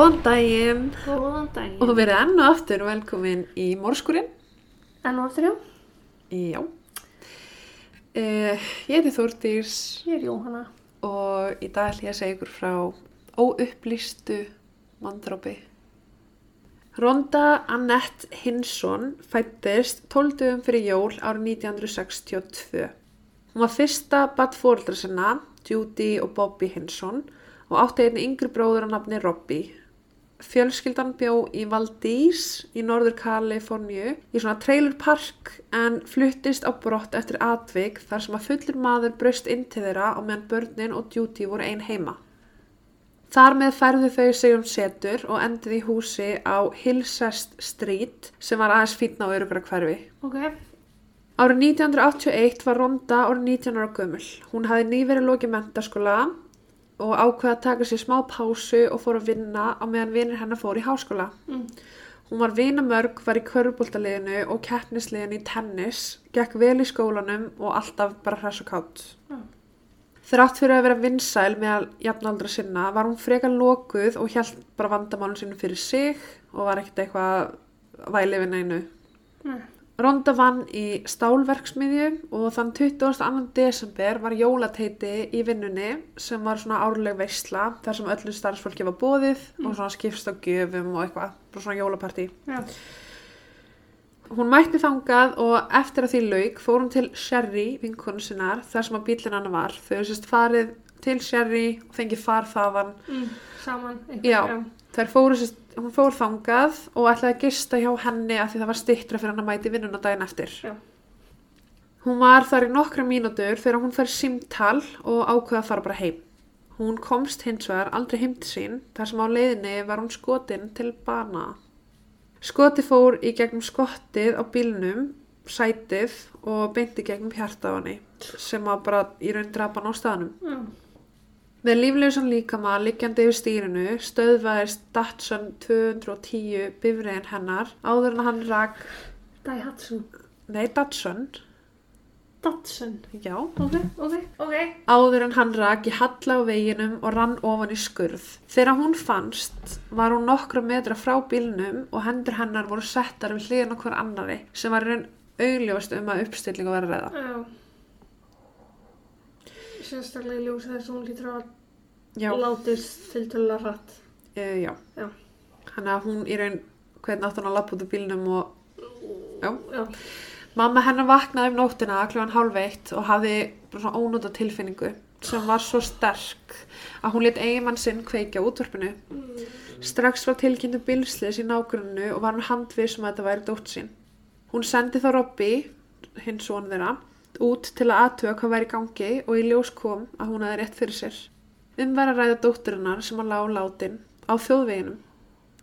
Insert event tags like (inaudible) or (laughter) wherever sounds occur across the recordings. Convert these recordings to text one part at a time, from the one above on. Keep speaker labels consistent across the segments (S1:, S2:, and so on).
S1: Góðan daginn
S2: Góðan daginn.
S1: og verið enn og aftur velkomin í Mórskurinn.
S2: Enn og aftur já.
S1: Já. Uh, ég heiti Þórdís
S2: Ég er Jóhanna.
S1: og í dag ætlum ég að segja ykkur frá óupplýstu mandrópi. Ronda Annette Hinsson fættist 12 dögum fyrir jól árið 1962. Hún var fyrsta badd fóreldra sinna, Judy og Bobby Hinsson og átti einni yngri bróður að nafni Robbie. Fjölskyldan bjó í Valdís í norður Kaliforníu í svona trailer park en fluttist á brott eftir atvik þar sem að fullur maður braust inn til þeirra á meðan börnin og Judy voru ein heima. Þar með færðu þau sig um setur og endið í húsi á Hillsest Street sem var aðeins fínna á örugra hverfi.
S2: Ok.
S1: Árið 1981 var Ronda árið 19 ára gömul. Hún hafði nýverið lokið mentaskóla og ákveða að taka sér smá pásu og fór að vinna á meðan vinir hennar fór í háskóla.
S2: Mm.
S1: Hún var vinamörg, var í körubóltaliðinu og keppnisliðinu í tennis, gekk vel í skólanum og alltaf bara hress og kátt.
S2: Já.
S1: Þrátt fyrir að vera vinsæl meðal jafnaldra sinna var hún frekar lokuð og hjælt bara vandamálun sinu fyrir sig og var ekkert eitthvað vælið við neinu.
S2: Nei.
S1: Ronda vann í stálverksmiðju og þann 22. desember var jólateiti í vinnunni sem var svona árleg veisla þar sem öllu starfsfólki var bóðið og svona skipst á gjöfum og eitthvað, bara svona jólapartí.
S2: Já.
S1: Hún mætti þangað og eftir að því lauk fór hún til Sherry, vinkonu sinnar, þar sem að bílinn hann var. Þau sérst farið til Sherry og fengið far þaðan.
S2: Mm. Saman. einhver-
S1: Já. Þær fóru sérst, hún fór þangað og ætlaði að gista hjá henni af því það var stittra fyrir hann að mæti vinnuna daginn eftir.
S2: Já.
S1: Hún var þar í nokkra mínútur þegar hún fær símtal og ákveða að fara bara heim. Hún komst hins vegar aldrei heim til sín þar sem á leiðinni var hún skotin til bana. Skoti fór í gegnum skottið á bílnum, sætið og beinti gegnum hjarta á henni sem var bara í raun drapan á staðnum.
S2: Já.
S1: Með líflausan líkama liggjandi yfir stýrinu stöðvaðist Datsun 210 bifriðin hennar áður en hann rak,
S2: Daihatsu.
S1: nei Datsun,
S2: Datsun.
S1: já,
S2: Ok, ok, ok.
S1: áður en hann rak í halla á veginum og rann ofan í skurð. Þegar hún fannst var hún nokkra metra frá bílnum og hendur hennar voru settar við hliðin okkur annari sem var raun augljóst um að uppstilling að vera ræða.
S2: Já. Sérstaklega í ljósi þess að hún lítur að látist tiltölulega hratt.
S1: uh, já.
S2: Já.
S1: Þannig að hún í raun hvernig átt hún að lappa út úr bílnum og Já.
S2: Já.
S1: Mamma hennar vaknaði um nóttina kljóðan hálf eitt og hafði svona ónóta tilfinningu sem var svo sterk að hún lit eiginmann sinn kveikja á útvarpinu. Strax var tilkynntu bilslis í nágrunnu og var hann handvið sem að þetta væri dótt sín. Hún sendi þá Robby, hinn son þeirra, út til að aðtuga hvað væri í gangi og í ljós kom að hún hefði rétt fyrir sér. Um var að ræða dótturinnar sem að lág látin á þjóðveginum.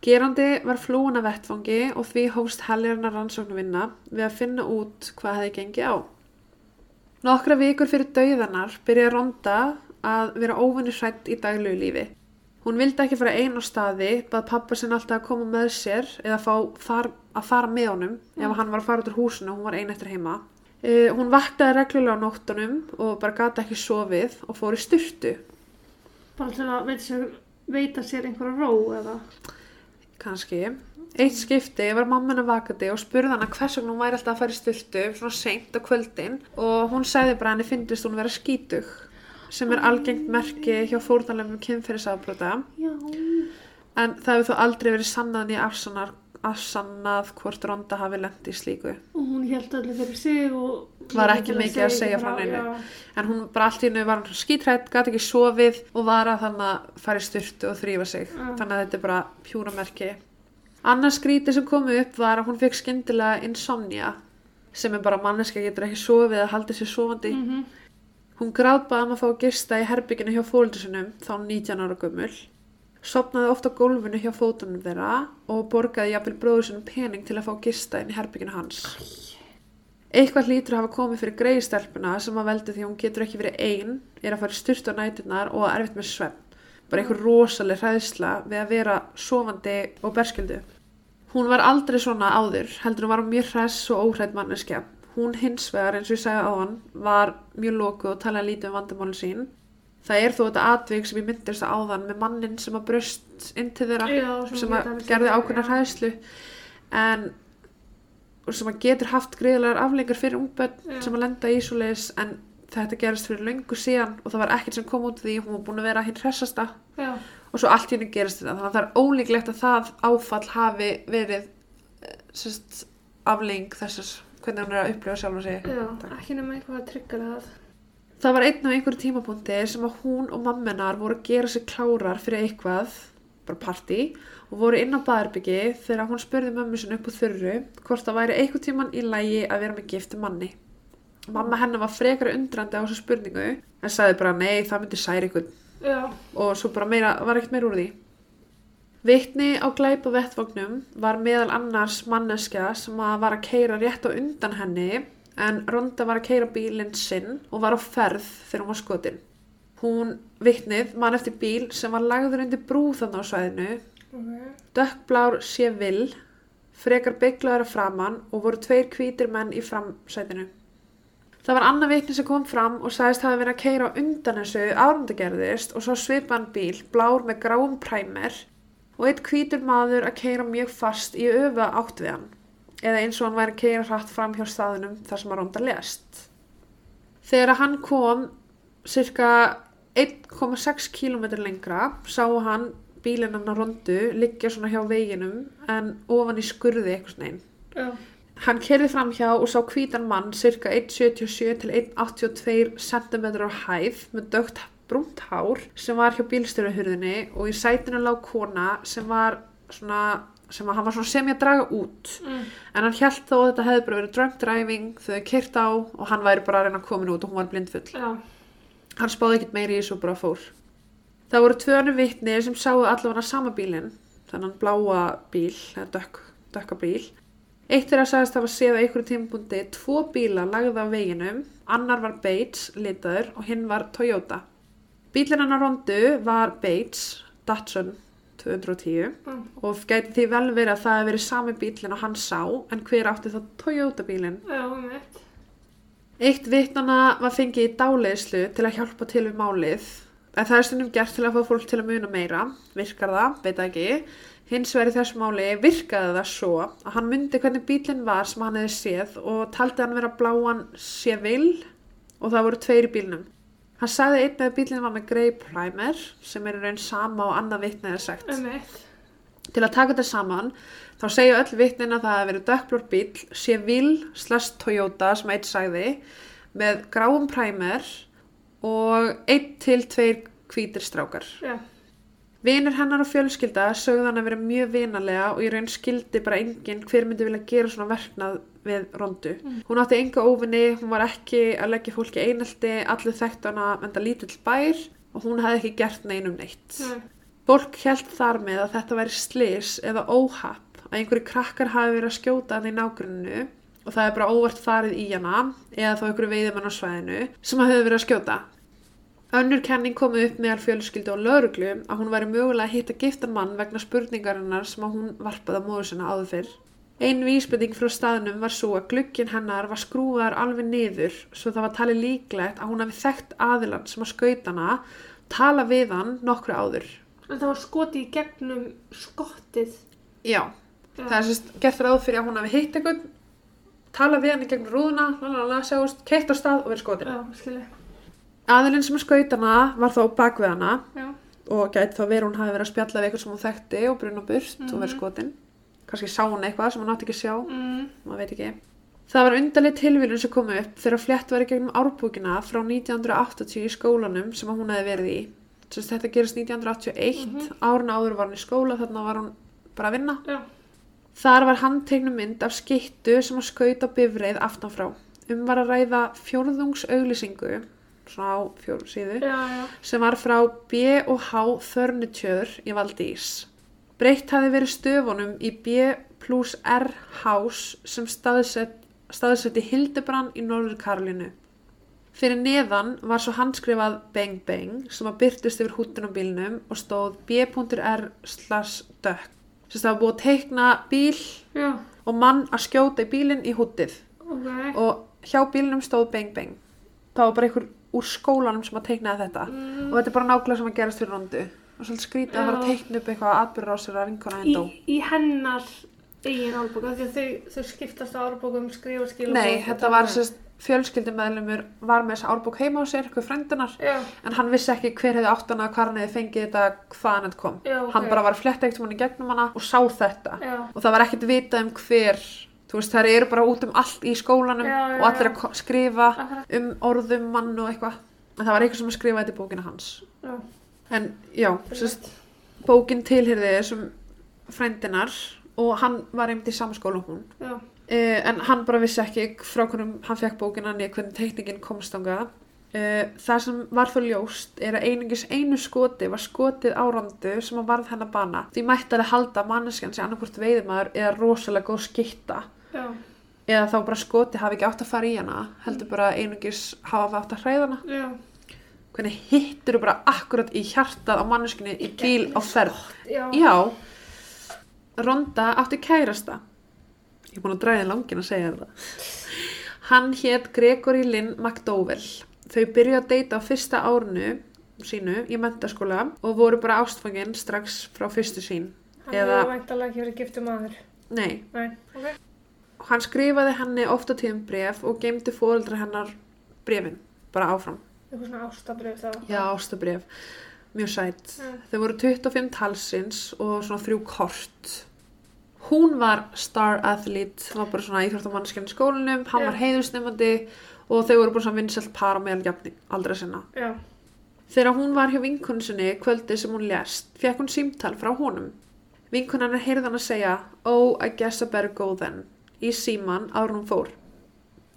S1: Gerandi var flúin að vettfangi og því hófst helgarna rannsóknarvinna við að finna út hvað hefði gengið á. Nokkra vikur fyrir dauðanar byrjaði Ronda að vera óvinni hrætt í daglegu lífi. Hún vildi ekki fara einn á staði, bað pappa sinn alltaf að koma með sér eða fá far, að fara með honum ef hann var að fara út úr húsinu og hún var ein eftir heima. Uh, hún vaktaði reglulega á nóttunum og bara gata ekki sofið og fór í styrtu.
S2: Bara til að veita sér, veita sér einhverja ró eða.
S1: kannski. Eitt skipti var mamman að vakandi og spurði hana hvers vegna hún væri alltaf að fara í styrtu svona seint á kvöldin og hún sagði bara henni fyndist hún vera skítug sem er algengt merki hjá fórnalegum kynferðisafbrota
S2: Já.
S1: en það hefur þó aldrei verið sannað nýja afsannar, afsannað hvort Ronda hafi lendi í slíku.
S2: Og hún held öllu fyrir sig og...
S1: Var ekki mikið að segja frá.
S2: Já.
S1: En hún bara allt í hennu var skítrætt, gæti ekki sofið og var að þannig að fara í styrtu og þrýfa sig.
S2: Já.
S1: Þannig að þetta er bara pjúra merki. Annars skríti sem komu upp var að hún fekk skyndilega insomnia sem er bara manneska getur ekki sofið að halda sér sofandi.
S2: Mhm.
S1: Hún gráðbaði um að fá að gista í herbygginu hjá fóldur sinum þá 19 ára gömul. Sopnaði ofta gólfinu hjá fótunum þeirra og borgaði jafnvel bróður sinum pening til að fá að gista inn í herbygginu hans. Eitthvað hlýtur að hafa komið fyrir greiðstelpuna sem að veldi því að hún getur ekki verið ein, er að fara í styrtu á næturnar og er erfitt með svefn. Bara einhver rosaleg hræðsla við að vera sofandi og berskildu. Hún var aldrei svona áður, heldur hún var mjög hress og óhrætt manneskja. Hún hins vegar, eins og ég sagði á hann, var mjög lokuð og talaði lítið um vandamálin sín. Það er þó þetta atvik sem ég myndist á áðan með mannin sem að brust inn til þeirra
S2: Já,
S1: sem að gerði ákveðna hræðslu en og sem að getur haft greiðlegar aflengar fyrir ungbönn
S2: Já.
S1: sem að lenda í svoleiðis en þetta gerist fyrir löngu síðan og það var ekkert sem kom út því hún var búin að vera hinn hressasta
S2: Já,
S1: og svo allt henni gerist þetta þannig að það er ólíklegt að það áfall hafi verið eh, sérst, afling þessars hvernig hann er að upplifa sjálf
S2: já,
S1: Takk.
S2: ekki nema eitthvað að tryggja það.
S1: Það var einn af einhverju tímapunkti sem að hún og mammenar voru að gera sig klárar fyrir eitthvað, bara partí, og voru inn á baðarbyggi þegar hún spurði mömmu sinni upp úr þurru hvort það væri eitthvað tíman í lægi að vera með giftu manni. Mamma hennar var frekar undrandi á þessu spurningu en sagði bara nei, það myndi særi ykkur
S2: Já,
S1: og svo bara meira, var ekkert meira úr því. Vitni á glæpa vettvagnum var meðal annars manneskja sem að var að keira rétt á undan henni en Ronda var að keira bílinn sinn og var á ferð þegar hún var skotin. Hún vitnið mann eftir bíl sem var lagður undir brú þannig á svæðinu,
S2: ok.
S1: dökkblár sé vill, frekar bygglaður að framann og voru tveir hvítir menn í framsætinu. Það var annað vitni sem kom fram og sagðist hafa verið að keira á undan þessu árundagerðist og svo svipan bíl, blár með gráum præmer og eitt hvítur maður að keira mjög fast í öfa átt við hann eða eins og hann væri að keira hratt fram hjá staðunum þar sem að ronda lest. Þegar að hann kom cirka 1,6 km lengra sá hann bílinn hann að rondu liggja svona hjá veginum en ofan í skurði eitthvað svona einn.
S2: Já,
S1: Hann kerði fram hjá og sá hvítan mann cirka 1,77 til 1,82 cm á hæð með dögt brúnt hár sem var hjá bílstyrahurðinni og í sætinu lág kona sem var svona sem að hann var svona sem ég að draga út.
S2: Mm.
S1: en hann held þó að þetta hefði bara verið drunk driving þau hefði kyrt á og hann væri bara að reyna að koma út og hún var blindfull.
S2: Já,
S1: hann spáði ekkert meiri í þessu og bara fór. Það voru tvö önnur vitni sem sáu allavega sama bílinn þennan bláa bíl dökk, dökka bíl. Eitt þeirra sagðist hafa séð á einhverju tímapunkti tvo bíla lagða á veginum annar var Bates litaður og hinn var Toyota. Bílinn hennar rondu var Bates Datsun 210
S2: mm.
S1: og gæti því vel verið að það hefði verið sami bílinn og hann sá en hver átti þá Toyota bílinn
S2: já, eitt.
S1: Vittnana var fengið í dáleiðslu til að hjálpa til við málið. En það er stundum gert til að fá fólk til að muna meira. Virkar það, veit ekki. Hins vegar í þessu máli virkaði það svo að hann myndi hvernig bílinn var sem hann hefði séð og taldi hann vera bláan Seville og það voru tveir í bílnum hann sagði einn að bílinn var með grey primer sem er raun sama og annað vittnið er sagt
S2: Um eitt.
S1: Til að taka þetta saman, þá segja öll vitnin að það hefði verið dökkblór bíl, Seville slash Toyota sem eitt sagði, með gráum præmer og einn til tveir hvítir strákar.
S2: Já,
S1: Vinir hennar og fjölskylda sögðu hann að vera mjög vinalega og í raun skildi bara enginn hver myndi vilja gera svona verknað við rondu. Hún átti enga óvinni, hún var ekki að leggja fólki einelti, allir þekkt hana enda lítill bær og hún hefði ekki gert neinum neitt.
S2: nei,
S1: Fólk held þar með að þetta væri slis eða óhapp að einhverju krakkar hafi verið að skjóta hann í nágrunnu og það er bara óvart farið í hana eða þá einhverju veiðimann á svæðinu sem að hefur verið að skjóta. Önnur kenning komið upp meðal fjölskyldu og lauruglu að hún væri mögulega að hitta giftan mann vegna spurningarinnar sem að hún varpaði á móður sinna áður fyrr. Ein vísbending frá staðnum var svo að glugginn hennar var skrúðar alveg niður svo það var talið líklegt að hún hafi þekkt aðilann sem að skauta hana, tala við hann nokkru áður.
S2: en það var skoti í gegnum skottið.
S1: Já,
S2: Já.
S1: það er sérst gert ráð fyrir að hún hafi hitt einhvern, tala við hann í gegnum rúðuna, lalala, sjáust, keitt á stað og verið skotin.
S2: Já, skilji.
S1: Aðilinn sem skaut hana var þá bak við hana
S2: Já,
S1: og gæti þá verið hún hafi verið að spjalla við eitthvað sem hún þekkti og bruna Kannski sá hún eitthvað sem hún átti ekki að sjá,
S2: mm.
S1: maður veit ekki. Það var undarleg tilvílun sem kom upp þegar flett var í gegnum árbúkina frá 1980 í skólanum sem hún hefði verið í. Sérst þetta gerist 1981, mm árun áður var hún í skóla, þarna var hún bara að vinna.
S2: já,
S1: Þar var handteiknum mynd af skittu sem að skauta bifreið aftanfrá. Um var að ræða fjórðungsauglýsingu, svona á
S2: já,
S1: sem var frá B&H Furniture í Valdís. Breytt hafi verið stöfunum í B plus R House sem staðsett, staðsett í Hildebrand í Norður Karlinu. Fyrir neðan var svo handskrifað Bang Bang sem að byrtist yfir húttun á bílnum og stóð B.R slash duck. Sérst það var búið að teikna bíl
S2: já,
S1: og mann að skjóta í bílinn í húttið
S2: ok.
S1: og hjá bílnum stóð Bang Bang. Það var bara einhver úr skólanum sem að teiknaði þetta
S2: Mm.
S1: og þetta er bara nákvæmlega sem að gerast fyrir rondu og svolítið skrítið að fara að teikna upp eitthvað atbyrður á sér að vinkona
S2: í,
S1: henn dó.
S2: í hennar eigin að þau, þau skiptast á árbókum skrifa skilabók
S1: Nei, þetta var sérst fjölskyldumæðlumur var með þessa árbók heima á sér, eitthvað frændunar
S2: já,
S1: en hann vissi ekki hver hefði átt hana, hvar hann hefði fengið þetta, hvaðan þetta kom.
S2: Já, ok.
S1: hann bara var að fletta eitt um hann í gegnum hana og sá þetta.
S2: Já,
S1: og það var ekkert vitað um hver þú veist, þær eru bara út um allt í skólanum
S2: Já, já,
S1: og allir að skrifa um orðum mann og eitthvað. En það var eitthvað sem að skrifa þetta í bókina hans.
S2: Já,
S1: en já, sérst bókin tilhyrði þessum frændinar og hann var einmitt í og hún. Uh, en hann bara vissi ekki frá hvernig hann fekk bókina niður hvernig teikningin komst ánga Uh, það sem var þó ljóst er að einungis einu skoti var skotið á rondu sem að varð hennar bana. Því mætti að halda að manneskjan sé annarkvort veiðmaður eða rosalega góð skitta
S2: já,
S1: eða þá bara skoti hafi ekki átt að fara í hana heldur bara að einungis hafa átt að hræða hana.
S2: Já,
S1: hvernig hittur þú bara akkurat í hjartað á manneskunni í bíl á ferð?
S2: já,
S1: já. Ronda átti kærasta. Ég er búin að dræði langin að segja þetta hann hétt Gregory Lynn McDowell þau byrjuðu að deyta á fyrsta árinu sínu í mentaskóla og voru bara ástfangin strax frá fyrstu sín
S2: hann
S1: Eða-
S2: hefur væntalega ekki verið giftur maður.
S1: Nei,
S2: nei, ok,
S1: hann skrifaði henni ofta tíðum bref og geymdi fóreldra hennar brefin, bara áfram
S2: eitthvað svona ástabrif þá
S1: já, ástabref, mjög sætt
S2: Já.
S1: Þau voru 25 talsins og svona þrjú kort. Hún var star athlete, var bara svona íþróttamannskjarni í skólinum, hann
S2: Já.
S1: var heiðusnefandi og þau voru bara svona vinsælt par á meðal aldrei sinna.
S2: já,
S1: Þegar hún var hjá vinkunni sinni kvöldi sem hún lést, fekk hún símtal frá honum. Vinkunan er heyrðan að segja, oh, I guess I better go then, í síman hún fór.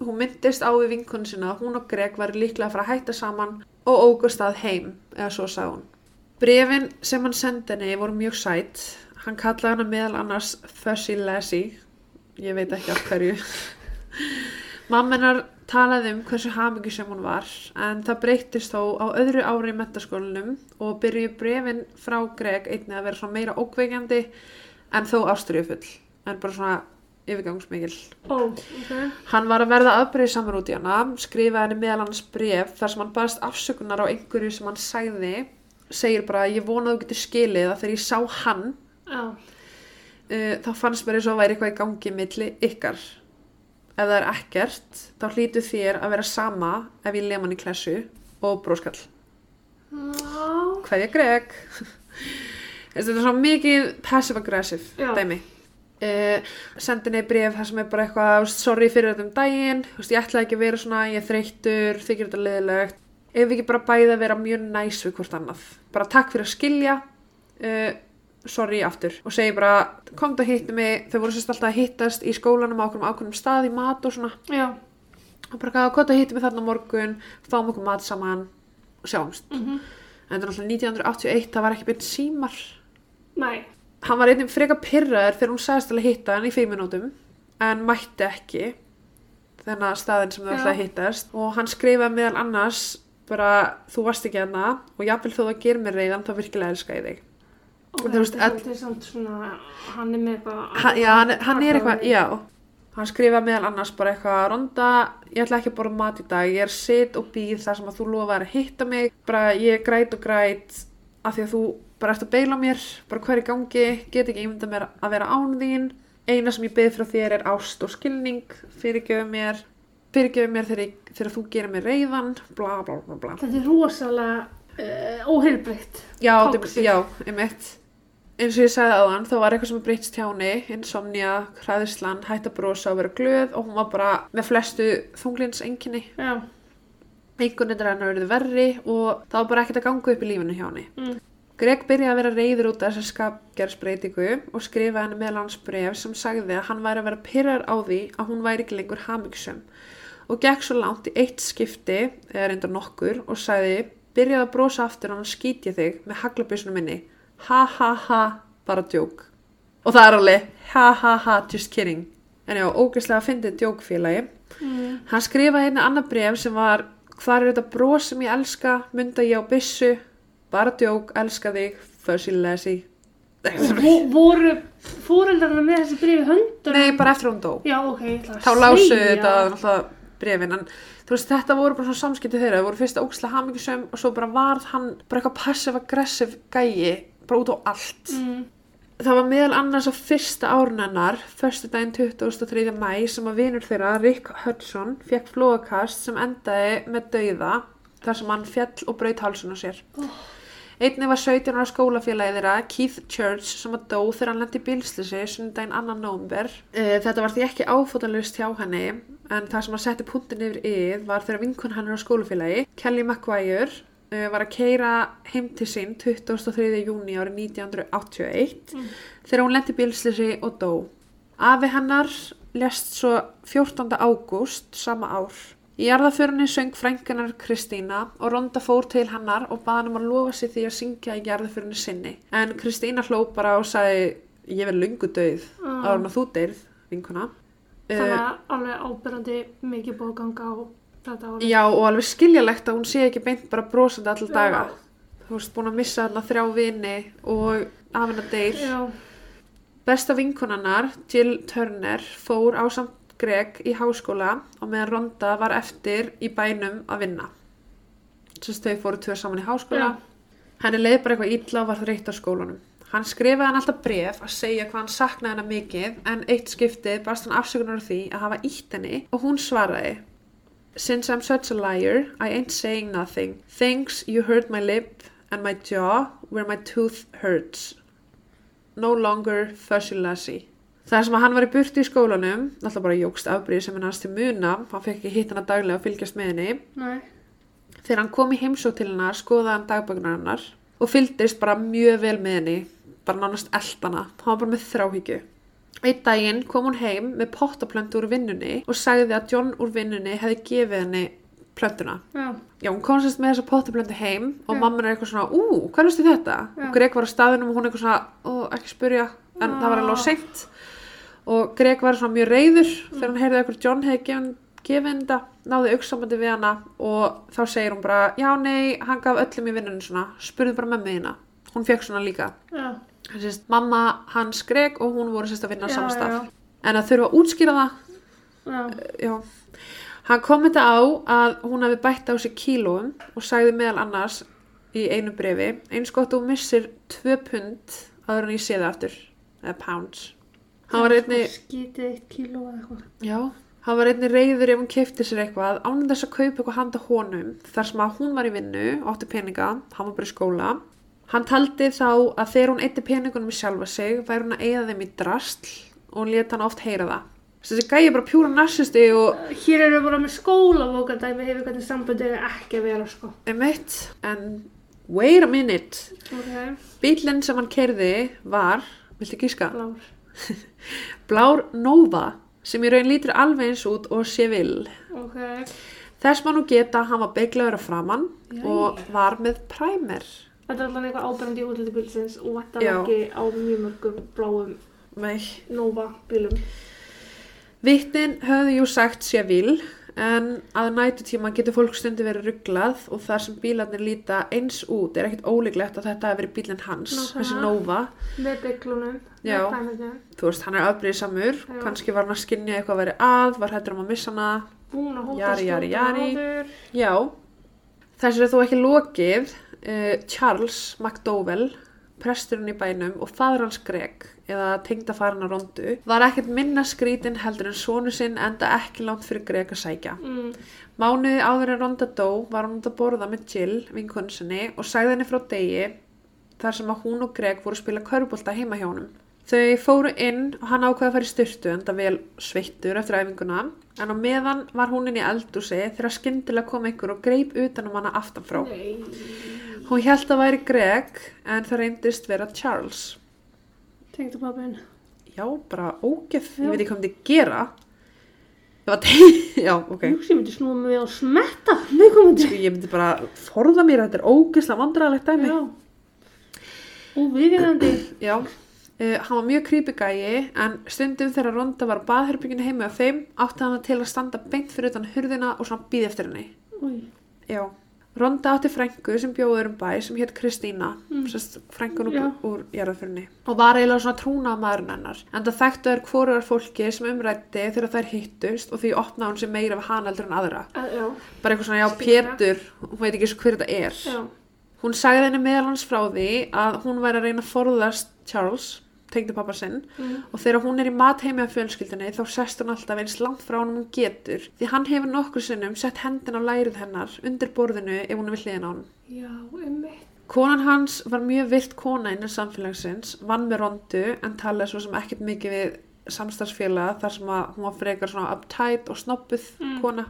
S1: Hún myndist á við vinkunni sinna að hún og Greg var líklega að fara að hætta saman og ógust að heim, eða svo sagði hún. Brefin sem hann sendi henni voru mjög sætt. Hann kallaði hana meðal annars Fussy Lassie. Ég veit ekki af hverju. (laughs) Mammenar talaði um hversu hamingi sem hún var en það breyttist þó á öðru ári í mentaskólanum og byrjuði brefin frá Greg einnig að vera svona meira ókveikjandi en þó ástriðufull en bara svona yfirgangsmikil.
S2: ó, ok,
S1: Hann var að verða afbreyð samar út í hana, skrifaði henni meðal hans bref þar sem hann baðast afsökunar á einhverju sem hann sagði, segir bara ég vona að þú getur skilið að þegar ég sá hann
S2: já,
S1: uh, þá fannst mér eins og væri eitthvað í gangi milli ykkar. Ef það er ekkert, þá hlýtu þér að vera sama ef ég lem hann í klessu og bróskall.
S2: já,
S1: Hverja Greg? (laughs) Þetta er svo mikið passive-aggressive
S2: Já.
S1: dæmi. Uh, sendi henni bref þar sem er bara eitthvað sorry fyrir þetta um daginn. Veist, ég ætlaði ekki að vera svona, ég þreyttur þykir þetta liðilegt ef við ekki bara bæði að vera mjög næs við hvort annað? Bara takk fyrir að skilja. Uh, sorry aftur. Og segi bara komdu að hitta mig, þau voru sérst alltaf að hittast í skólanum á okkur ákveðnum stað í mat og svona.
S2: Já,
S1: og bara komdu að hitta mig þarna morgun. Fáum okkur mat saman. Og sjáumst.
S2: Mhm,
S1: en þetta er alltaf 1981, það var ekki beint símar.
S2: Nei,
S1: hann var einnig freka pyrraður þegar hún sagðist að hitta hann í fimm minútum en mætti ekki þennan staðin sem þau ætlaði að hittast. Og hann skrifaði meðal annars bara þú varst ekki hana og jafnvel þó það gerir mér reyðan þá virkilega elska ég þig.
S2: Ok,
S1: Þú veist,
S2: þetta er
S1: all-
S2: svolítið samt svona, hann er með eitthvað,
S1: já, hann, hann er eitthvað, já. Hann skrifaði meðal annars bara eitthvað Ronda, ég ætla ekki að borða mat í dag ég er sitt og býð þar sem að þú lofaðir að hitta mig. Bara ég græt og græt af því að þú bara ert að beila mér bara hver í gangi, get ekki ímynda mér að vera án þín eina sem ég beð frá þér er ást og skilning fyrirgjöfu mér fyrirgjöfu mér þegar, ég, þegar þú gerir mér reyðan bla bla bla bla
S2: þetta er rosalega uh, óheilbreytt,
S1: Já, já, einmitt. Eins og ég sagði aðan, þá var eitthvað sem breytst hjá henni, insomnia, hræðislan, hætt að vera glöð og hún var bara með flestu þunglins enginni.
S2: já,
S1: Einhvern veginn hennar verið verri og það var bara ekkert að ganga upp í lífinu hjá henni.
S2: mm,
S1: Greg byrjaði að vera reyður út af þessa skapgerðsbreytingu og skrifaði henni meðal hans bref sem sagði að hann væri að vera pyrrar á því að hún væri ekki lengur hamingsum og gekk svo langt í eitt skipti, eða reyndar nokkur, og sagði byrjaði að brosa aftur og hann skýtja þig með haglabyssunum minni. Ha ha ha, bara djók. Og það er alveg ha ha ha, just kidding. En já, ógeðslega fyndið djókfélagi.
S2: mm,
S1: Hann skrifaði hérna annað bref sem var Hvar er þetta bros sem ég elska? Munda ég á byssu? Bara djók, elska þig, fuzzy.
S2: Vo- voru fóreldarna með þessi brífi höndunum,
S1: Nei, bara eftir hún dó.
S2: já, ok, ég ætla að
S1: Þá lásu þetta náttúrulega brefin en þú veist þetta voru bara svona samskipti þeirra það voru fyrst ógislega hamingisum og svo bara varð hann bara eitthvað passive-aggressive gæi bara út á allt
S2: Mm.
S1: það var meðal annars á fyrsta árun hennar förstu daginn 23. mæ sem að vinur þeirra, Rick Hudson fekk flóakast sem endaði með dauða þar sem hann fjall og braut hálsun á sér Einni var 17 ára skólafélagi þeirra, Keith Church, sem að dó þegar hann lendi í bílslisi sundaginn annan nómber. Þetta var því ekki áfótalust hjá henni, en það sem að setti punktin yfir yfir var þegar vinkun hann er á skólafélagi. Kelly McGuire uh, var að keira heim til sín 23. júni árið 1981 þegar hún lendi í bílslisi og dó. Afi hennar lest svo 14. ágúst sama ár. Í jarðaförunni söng frængunar Kristína og Ronda fór til hennar og baði hann um að lofa sér því að syngja í jarðaförunni sinni. En Kristína hló bara og sagði ég verð lungu döið
S2: Ah.
S1: ára en að þú deyrð, vinkuna.
S2: Þannig
S1: Uh,
S2: að alveg ábyrrandi mikið búið að ganga á þetta ári.
S1: já og alveg skiljalegt að hún sé ekki beint bara brosandi
S2: Já.
S1: daga. Þú veist búin að missa þarna þrjá vini og af hennar deyr.
S2: Já.
S1: Besta vinkunannar, Jill Turner, fór á samt Greg í háskóla og meðan Ronda var eftir í bænum að vinna. Að þau fóru tvö saman í háskóla.
S2: Já.
S1: Henni leið bara eitthvað illa og var þreytt á skólanum. Hann skrifaði hann alltaf bref að segja hvað hann saknaði hennar mikið en eitt skiptið barst hann afsökunar því að hafa ítt henni og hún svaraði Since I'm such a liar, I ain't saying nothing. Thanks you hurt my lip and my jaw where my tooth hurts. No longer fuzzy lassie. Það sem að hann var í burti í skólanum, alltaf bara jógst afbríð sem hann hans til muna, hann fekk ekki hitt hana daglega og fylgjast með henni.
S2: Nei.
S1: Þegar hann kom í heimsók til hennar skoðaði hann dagbökunar hennar og fylgdist bara mjög vel með henni, bara nánast eldana. Hann var bara með þráhyggju. Einn daginn kom hún heim með pottaplöntu úr vinnunni og sagði að John úr vinnunni hefði gefið henni plöntuna.
S2: Já.
S1: Já, hún kom sérst með þessa pottaplöntu heim og
S2: Já.
S1: mamma er eitthvað svona, ú, hvað veistu þetta?
S2: Já.
S1: Og Greg var á staðinum og hún eitthvað svona, ó, ekki spyrja, en það var alveg
S2: Ah.
S1: seint. Og Greg var svona mjög reyður þegar hann heyrði eitthvað John hefði gefið henni þetta, náði auksambandi við hana og þá segir hún bara, já, nei, hann gaf öllum í vinnunum svona, spurði bara mömmu þína. Hún fekk svona líka.
S2: Já.
S1: Sérst, mamma hans Greg og hún voru sérst að vinna
S2: já.
S1: En að þurfa að útskýra það,
S2: Já.
S1: já. Hann kom þetta á að hún hafi bætt á sig kílóum og sagði meðal annars í einu brefi, eins gott þú missir tvö pund áður en ég sé það aftur, eða pounds. Hann var einni,
S2: Skítið eitt kíló eða eitthvað.
S1: já, hann var einni reyður ef hún kefti sér eitthvað, ánum þess að kaupa eitthvað handa honum, þar sem að hún var í vinnu, átti peninga, hann var bara í skóla. Hann taldi þá að þegar hún eitti peningunum í sjálfa sig, væri hún að eigða þeim í drastl og hún lét hann oft heyra það. Þessi gæi er bara pjúra narsisti og
S2: Hér eru bara með skólabókardæmi yfir hvernig sambandi er ekki að vera sko.
S1: Emmett, en wait a minute.
S2: Ok.
S1: Bílinn sem hann kerði var, viltu gíska,
S2: Blár. (laughs)
S1: blár Nova sem í raun lítur alveg eins út og sé vil.
S2: Ok.
S1: Þess nú geta hann var beiglaður að framann
S2: Jæja.
S1: og var með primer.
S2: Þetta er alltaf eitthvað ábærandi í útliti bílsins og þetta
S1: Já.
S2: ekki á mjög mörgum bláum
S1: Nei.
S2: Nova bílum.
S1: Vittin höfðu jú sagt sé vil en að nætutíma getur fólk stundi verið rugglað og þar sem bílarnir líta eins út er ekkert ólíklegt að þetta hefur verið bílinn hans,
S2: Nákvæmlega.
S1: þessi Nova.
S2: Með bygglunum.
S1: Þú veist, hann er afbrýðisamur, kannski var hann að skinja eitthvað að vera að, var hættur um að missa hana.
S2: Búin að hóta.
S1: Já, þessu er þó ekki lokið. Uh, Charles McDowell, presturinn í bænum og fadur hans Greg, eða tengdafarinn að rondu, var ekkert minna skrítin heldur en sonu sinn enda ekki langt fyrir Greg að sækja.
S2: Mm.
S1: Mánuði áður en ronda dó var út að borða með Jill, vinkonu sinni, og sagði henni frá degi þar sem að hún og Greg voru að spila körbólta heima hjá honum. Þau fóru inn og hann ákveði að fara í styrtu enda vel sveittur eftir æfinguna en á meðan var hún inn í eldúsi þegar skyndilega kom einhver og greip utan um hana aftanfrá.
S2: Nei.
S1: Hún held að væri Greg en það reyndist vera Charles.
S2: Tengdu pappin.
S1: Já, bara ógef,
S2: Já.
S1: ég veit ekki hvað myndi gera. Ég var tegð, já, ok.
S2: Nú sem myndi snúa mig að smetta. Nei, komandi.
S1: Sko, ég myndi bara forða mér, þetta er ógeðslega vandræðalegt dæmi.
S2: Já. Óviðjandi. (clears throat)
S1: Já, uh, hann var mjög creepy gæi en stundum þegar Ronda var á baðherbygginu heima á þeim átti hann það til að standa beint fyrir utan hurðina og svona býði eftir henni.
S2: Új.
S1: Já, Ronda átti frængu sem bjóður um bæ sem hétt Kristína,
S2: Mm.
S1: frængun úr, úr jarðafyrni og var eiginlega svona trúna maðurinn hennar en það þekktu þær hvorugar fólki sem umrætti þegar þær hittust og því opnaði hún sér meira af hana heldur en aðra.
S2: Að, já,
S1: bara eitthvað svona, já. Pétur hún veit ekki svo hver þetta er.
S2: Já,
S1: hún sagði henni meðal hans frá því að hún væri að reyna að forðast Charles tengdi pappa sinn
S2: mm,
S1: og þegar hún er í matheimi af fjölskyldinni þá sest hún alltaf eins langt frá hann hún getur því hann hefur nokkur sinnum sett hendin á lærið hennar undir borðinu ef hún er við hliðin á hann
S2: já, einmitt.
S1: Konan hans var mjög virt kona innan samfélagsins, vann með rondu en talaði svo sem ekkert mikið við samstarfsfélaga þar sem hún var frekar svona uptight og snobbuð
S2: Mm.
S1: kona.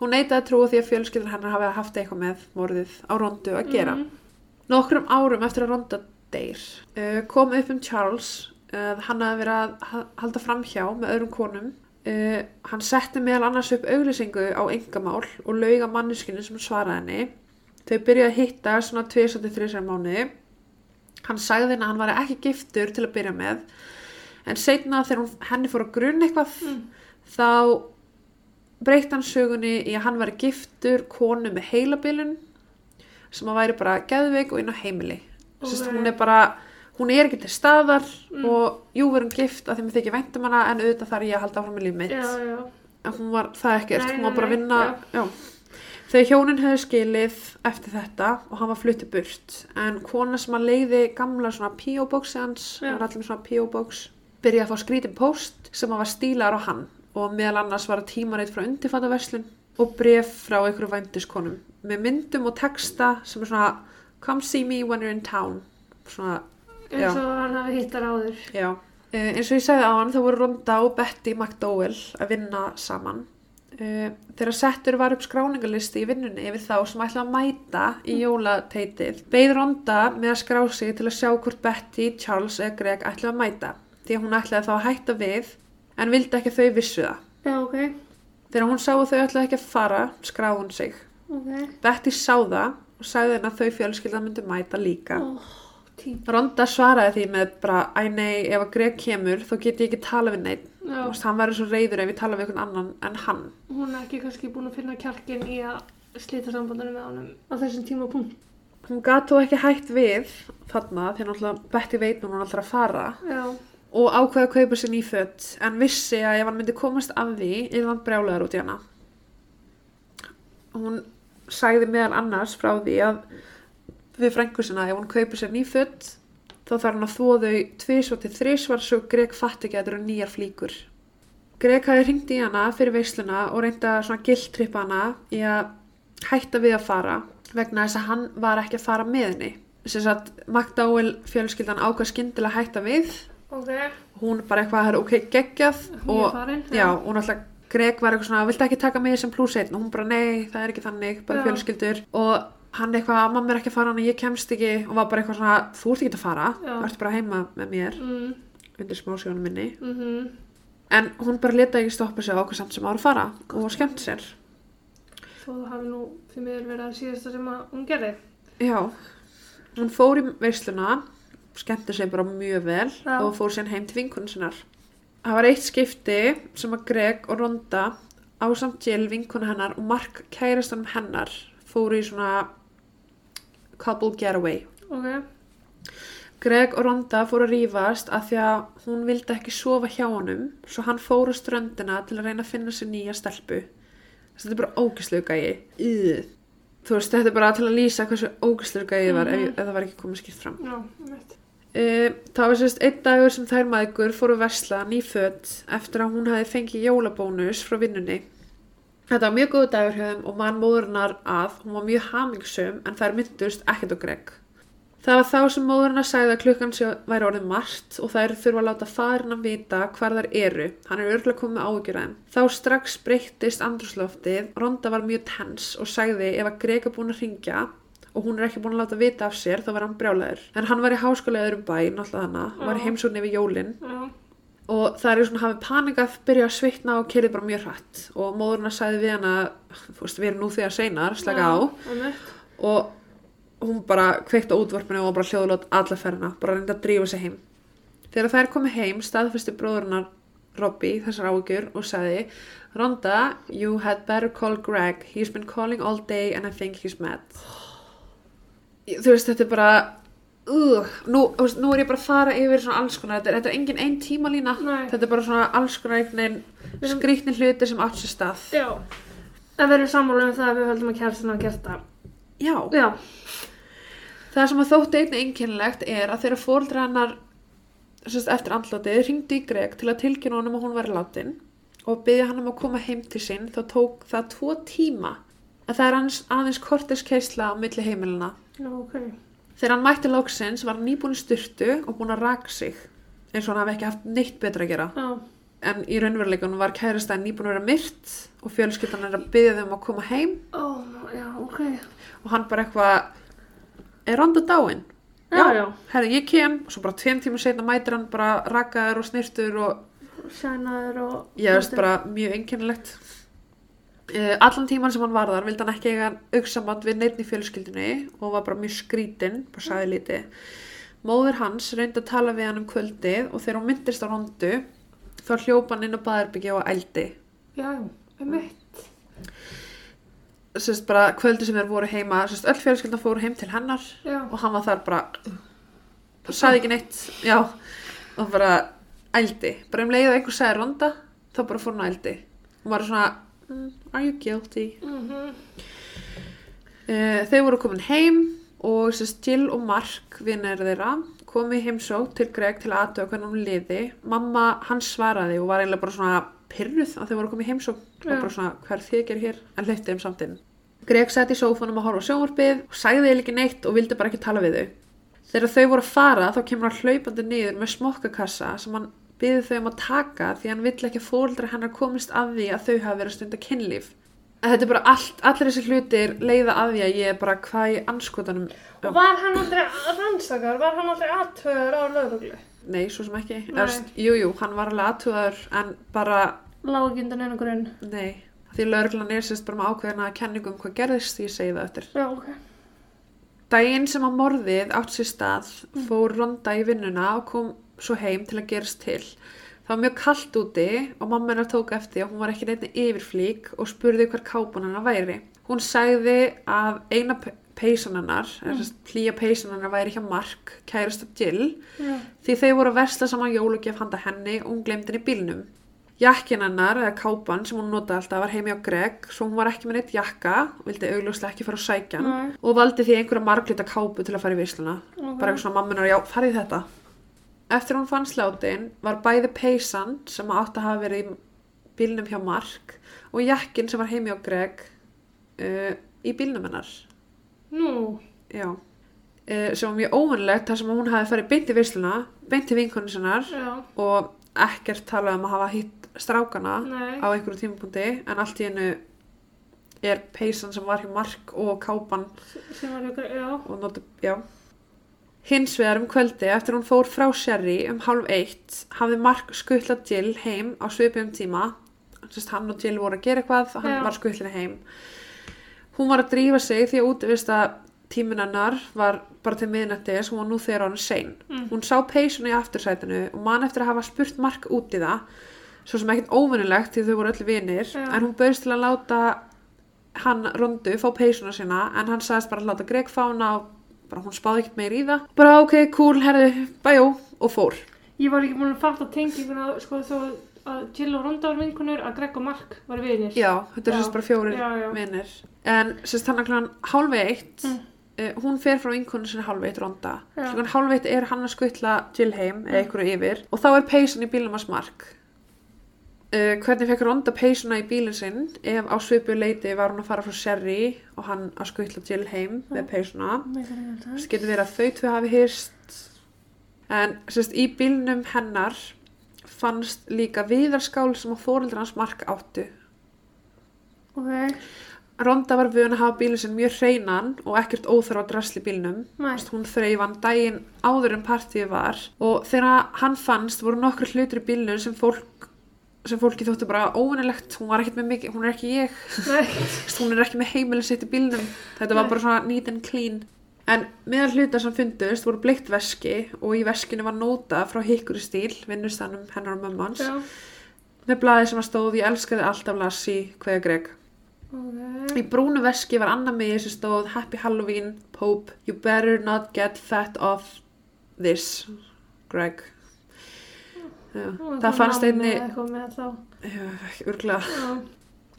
S1: Hún neitaði að trúa því að fjölskyldan hennar hafi haft eitthvað með morðið á rondu að gera.
S2: Mm,
S1: Nokkrum árum eftir að ronda deyr uh, kom upp um Charles uh, hann hafi verið að ha- halda framhjá með öðrum konum. Uh, hann setti meðal annars upp auglýsingu á engamál og lauga manneskinu sem svaraði henni. Þau byrjuði að hitta svona 2-3 mánuði. Hann sagði henni að hann var ekki giftur til að byrja með. En seinna þegar hún, henni fór að grunna eitthvað
S2: mm,
S1: þá breytti hann sögunni í að hann var giftur konu með heilabilun sem að væri bara geðveik og inn á heimili.
S2: Ok.
S1: Sest, hún er bara, hún er ekki til staðar
S2: Mm.
S1: og jú verum gift að þeim þykir væntum hana en auðvitað þarf ég að halda áfram með líf mitt.
S2: já, já,
S1: En hún var það ekkert,
S2: Nei,
S1: hún var bara að vinna, já. Þegar hjónin hefði skilið eftir þetta og hann var fluttið burt en kona sem að leiði gamla svona P.O.boxi hans, það var allir með svona P.O.box, byrjaði að fá skrítin post sem að var stílar á hann og meðal annars var það tímarit frá undirfattaverslun og bref frá einhverju vændiskonum með myndum og texta sem er svona come see me when you're in town. Svona,
S2: eins og hann hafi hittar áður.
S1: já. Uh, eins og ég sagði á hann þá voru Ronda og Betty McDowell að vinna saman. Uh, þegar settur var upp skráningalisti í vinnunni yfir þá sem ætla að mæta í jólateitið beið Ronda með að skrá sig til að sjá hvort Betty, Charles eða Greg ætla að mæta því að hún ætlaði þá að hætta við en vildi ekki að þau vissu það.
S2: Já, ok,
S1: þegar hún sá að þau ætlaði ekki að fara skráði hún sig.
S2: Ok.
S1: Betty sá það og sagði henni að þau fjölskyldan myndi mæta líka
S2: tím.
S1: Ronda svaraði því með bara, æ nei, ef að Greg kemur þá get ég ekki tala við neitt. Þú veist, hann væri svo reyður ef ég tala við einhvern annan en hann.
S2: hún er ekki kannski búin að finna kjarkin í að slita sambandinu með honum á þessum tíma punkt.
S1: Hún þó ekki hægt við þarna því náttúrulega Betty veit nú hún alltaf að fara
S2: Já,
S1: og ákveða að kaupa sér ný föt en vissi að ef hann myndi komast að því er hann brjálegar út í hana. Hún sagði meðal annars frá því að við frængu sinna ef hún kaupir sér ný föt þá þarf hann að þvó þau tvisvar til þrisvar svo Greg fatt ekki að þetta eru nýjar flíkur. Greg hafi hringt í hana fyrir veisluna og reynda svona gildtrippa hana í að hætta við að fara vegna þess að hann var ekki að fara með henni. Þess að McDowell fjölskyldan ákvað skyndilega að hætta við
S2: ok,
S1: hún bara eitthvað, "Herra, ok, geggjað og
S2: farin.
S1: já, hún alltaf Greg var eitthvað svona, viltu ekki taka mig sem pluss einn? Og hún bara, nei, það er ekki þannig, bara fjölskyldur. Og hann eitthvað, mamma er ekki að fara hann ég kemst ekki. Og var bara eitthvað svona þú ert ekki að fara, þú ert bara heima með mér.
S2: Mm,
S1: undir smásjónum minni.
S2: Mhm,
S1: en hún bara leta ekki stoppa sig á okkur samt sem ára að fara og skemmt sér.
S2: Þó það hafi nú því miður verið að síðasta sem að hún gerði.
S1: já, hún fór í veisluna skemmti sig bara mjög vel
S2: Já.
S1: og fór síðan heim til vinkunum sinnar það var eitt skipti sem að Greg og Ronda ásamt Jill vinkuna hennar og Mark kærastanum hennar fóru í svona couple getaway
S2: Ok,
S1: Greg og Ronda fóru að rífast af því að hún vildi ekki sofa hjá honum svo hann fór á ströndina til að reyna að finna sér nýja stelpu Þess, þetta er bara ógæslu gæi Ugh. þú veist, þetta er bara til að lýsa hversu ógæslu gæi var ef,
S2: Mhm.
S1: ef það var ekki komið skipt fram
S2: já, mitt.
S1: Uh, það var sérst einn dagur sem þær maður fóru að versla nýföt eftir að hún hafi fengið jólabónus frá vinnunni. Þetta var mjög góð dagur hjá þeim og mann móðurnar að hún var mjög hamingsum en þær myndust ekkert á Greg. Það var þá sem móðurnar sagði að klukkan sé væri orðið margt og þær þurfa að láta farin að vita hvar þær eru. Hann er örgulega komið þeim. Þá strax breyttist andrúsloftið, Ronda var mjög tens og sagði ef að Greg er búin að ringja og hún er ekki búin að láta vita af sér þá var hann brjálæður. En hann var í háskóla í öðrum bæ, náttúrulega hana, var
S2: Já.
S1: heimsókn yfir jólin.
S2: Já,
S1: og það er svona hafið panikað, byrja að svitna og kerið bara mjög hratt. Og móðurna sagði við þú veist, við erum nú þegar seinar, slaka á. og hún bara kveikt á útvarpinu og bara hljóðlót alla ferðina, bara reyndi að drífa sig heim. Þegar þær komið heim staðfesti bróðurnar Robbie þessar áhugjur og sagði Rhonda, you had better call Greg. He's been calling all day and I think he's mad þú veist þetta er bara uh, nú, veist, nú er ég bara að fara yfir svona alls konar, þetta er, þetta er engin ein tímalína
S2: Nei.
S1: þetta er bara svona alls konar einhvern skrýtni hluti sem átt sér stað
S2: Já. En við erum sammála um það að við höldum að kærstin hafa gert það.
S1: já,
S2: Já.
S1: það sem að þótti einnig einkennilegt er að þeirra fóldra hennar eftir andlátið ringdi í Greg til að tilkynna honum að hún væri látin og byggja hann um að koma heim til sín þá tók það tvo tíma að það er aðeins kortis keisla á milli heimilina
S2: Já, ok.
S1: Þegar hann mætti lóksins var hann nýbúin styrtu og búin að raka sig eins og hann hafi ekki haft neitt betra að gera.
S2: Já.
S1: En í raunveruleikunum var kærastæðin nýbúin að vera myrt og fjölskyldan er að byggja þeim að koma heim
S2: Ó, já, ok.
S1: og hann bara eitthvað er ronda dáin?
S2: Já, já.
S1: Herði, ég kem og svo bara tveim tíma setna mætir hann bara rakaður og snirtur og
S2: Sænaður og...
S1: ég veist bara mjög einkennilegt. Uh, allan tíman sem hann var þar vildi hann ekki eiga auksamand við neitt í fjölskyldinni og var bara mjög skrítinn, bara sagði lítið. Móður hans reyndi að tala við hann um kvöldið og þegar hún myndist á rondu þá hljópa hann inn á baðarbyggja og ældi.
S2: Já, um mitt.
S1: Sérst bara kvöldið sem þeir voru heima, sérst öll fjölskyldan fóru heim til hennar
S2: Já.
S1: og hann var þar bara, sagði ekki neitt, já, og bara ældi. Bara um leið að einhver sagði ronda, þá bara fór hann að ældi. Og er svona, mm, are you guilty?
S2: Mhm.
S1: Uh, þeir voru komin heim og Jill og Mark vinnir þeirra komu í heimsók til Greg til að aðtöða hvernig hún liði. Mamma hans svaraði og var eiginlega bara svona pyrruð að þeir voru komið í heimsók og bara svona hver þið gerir hér? En hleypti þeim samt inn. Greg sett í sófanum að horfa sjónvarpið og sagði þeir ekki neitt og vildi bara ekki tala við þau. Þegar þau voru að fara þá kemur hann hlaupandi niður með smokkakassa sem hann byði þau um að taka því hann vill ekki að fóldra hennar komist að því að þau hafa verið að kynlíf En þetta er bara allt, allir þessi hlutir leiða að því að ég er bara hvað í anskotanum
S2: Og var hann aldrei rannsakar? Var hann aldrei aðtöður á lögreglu?
S1: Nei, svo sem ekki. Erst, Jú, jú, hann var alveg aðtúðaður en bara,
S2: Lág ekki undan einu grunn.
S1: nei Því lögreglan er sérst bara með ákveðina kenningum hvað gerðist því ég segi það eftir
S2: Já, ok.
S1: Daginn sem að morðið átt sér stað fór Ronda í vinnuna og kom svo heim til að gerast til. Það var mjög kallt úti og mamma hennar tók eftir að hún var ekki neitt yfirflík og spurði hver kápan hennar væri. Hún sagði að eina pe- peysan hennar, mm. hlýja peysan hennar væri hjá Mark, kærasta Jill,
S2: Já.
S1: því þau voru að versla saman jólugjöf handa henni og hún glemdi henni í bílnum. Jakkin hennar, eða kápan sem hún notaði alltaf, var heimi á Greg, svo hún var ekki með neitt jakka og vildi augljóslega ekki fara á sækjan
S2: Nei.
S1: og valdi því einhverja marglita kápu til að fara í visluna.
S2: Ok.
S1: Bara eitthvað svona mammunar, já, farið þetta. Eftir hún fann slátin var bæði peysan sem átt að hafa verið í bílnum hjá Mark og jakkin sem var heimi á Greg uh, í bílnum hennar.
S2: Nú.
S1: Já. Uh, sem var mjög óvunlegt þar sem hún hafi farið beint í visluna, beint í vinkonu sinnar og ekkert talað um að hafa hitt strákana
S2: Nei.
S1: á einhverju tímapunkti en allt í hennu er peysan sem var hjá Mark og kápan
S2: Sem var ykkur, já.
S1: og nota, já. Hins vegar um kvöldi eftir hún fór frá Sherry um hálf eitt hafði Mark skuttlað Jill heim á svipum tíma Sest, hann og Jill voru að gera eitthvað og hann
S2: Já.
S1: var skuttlinni heim hún var að drífa sig því að útvista tíminn hennar var bara til miðnættis hún var nú þegar hann sein
S2: Mm.
S1: hún sá peysun í aftursætinu og man eftir að hafa spurt Mark út í það svo sem ekkert óvinnilegt því þau voru öll vinir
S2: Já.
S1: en hún bauðst til að láta hann rondu, fá peysuna sína en hann sagðist bara að láta Greg fána og bara hún spáði ekkert meir í það. Bara ok, cool, herðu, bæjó og fór.
S2: Ég var ekki búin að fatta tenginguna, sko, þó að Jill og Ronda var vinkunur, að Greg og Mark var vinir.
S1: já, þetta er sérst bara
S2: já.
S1: vinnir en sérst hann að kláðan hálf eitt
S2: Mm.
S1: uh, hún fer frá vinkonu sinni hálf eitt ronda. Hálf eitt er hann að skutla Jill heim eða einhverju yfir. Og þá er peysan í bílum að smark uh, hvernig fekk ronda peysuna í bílinn sinn? Ef á svipu leiti var hún að fara frá Sherry og hann að skutla Jill heim með peysuna. Það getur verið að þau tvö hafi hýrst en sérst í bílnum hennar fannst líka viðarskál sem að fóreldra hans mark áttu.
S2: Ok,
S1: Ronda var vön að hafa bílinn sinn mjög hreinan og ekkert óþarf á drasli. Sérst, Hún þreif hann daginn áður en partíið var. Og þegar hann fannst voru nokkru hlutur í bílnum sem fólk sem fólki þóttu bara óvinnilegt, hún var hún er ekki ég, hún er ekki með heimilin sitt í bílnum, þetta var
S2: Nei.
S1: bara svona neat and clean. En meðal hluta sem fundust voru bleikt veski og í veskinu var nóta frá Hickory Steel, vinnustannum hennar og mömmans,
S2: já,
S1: með blaði sem að stóð ég elskaði alltaf Lassie, hveða Greg.
S2: Ok.
S1: í brúnu veski var annar með sem stóð Happy Halloween, Pope you better not get fat off this, Greg það fannst einni Já.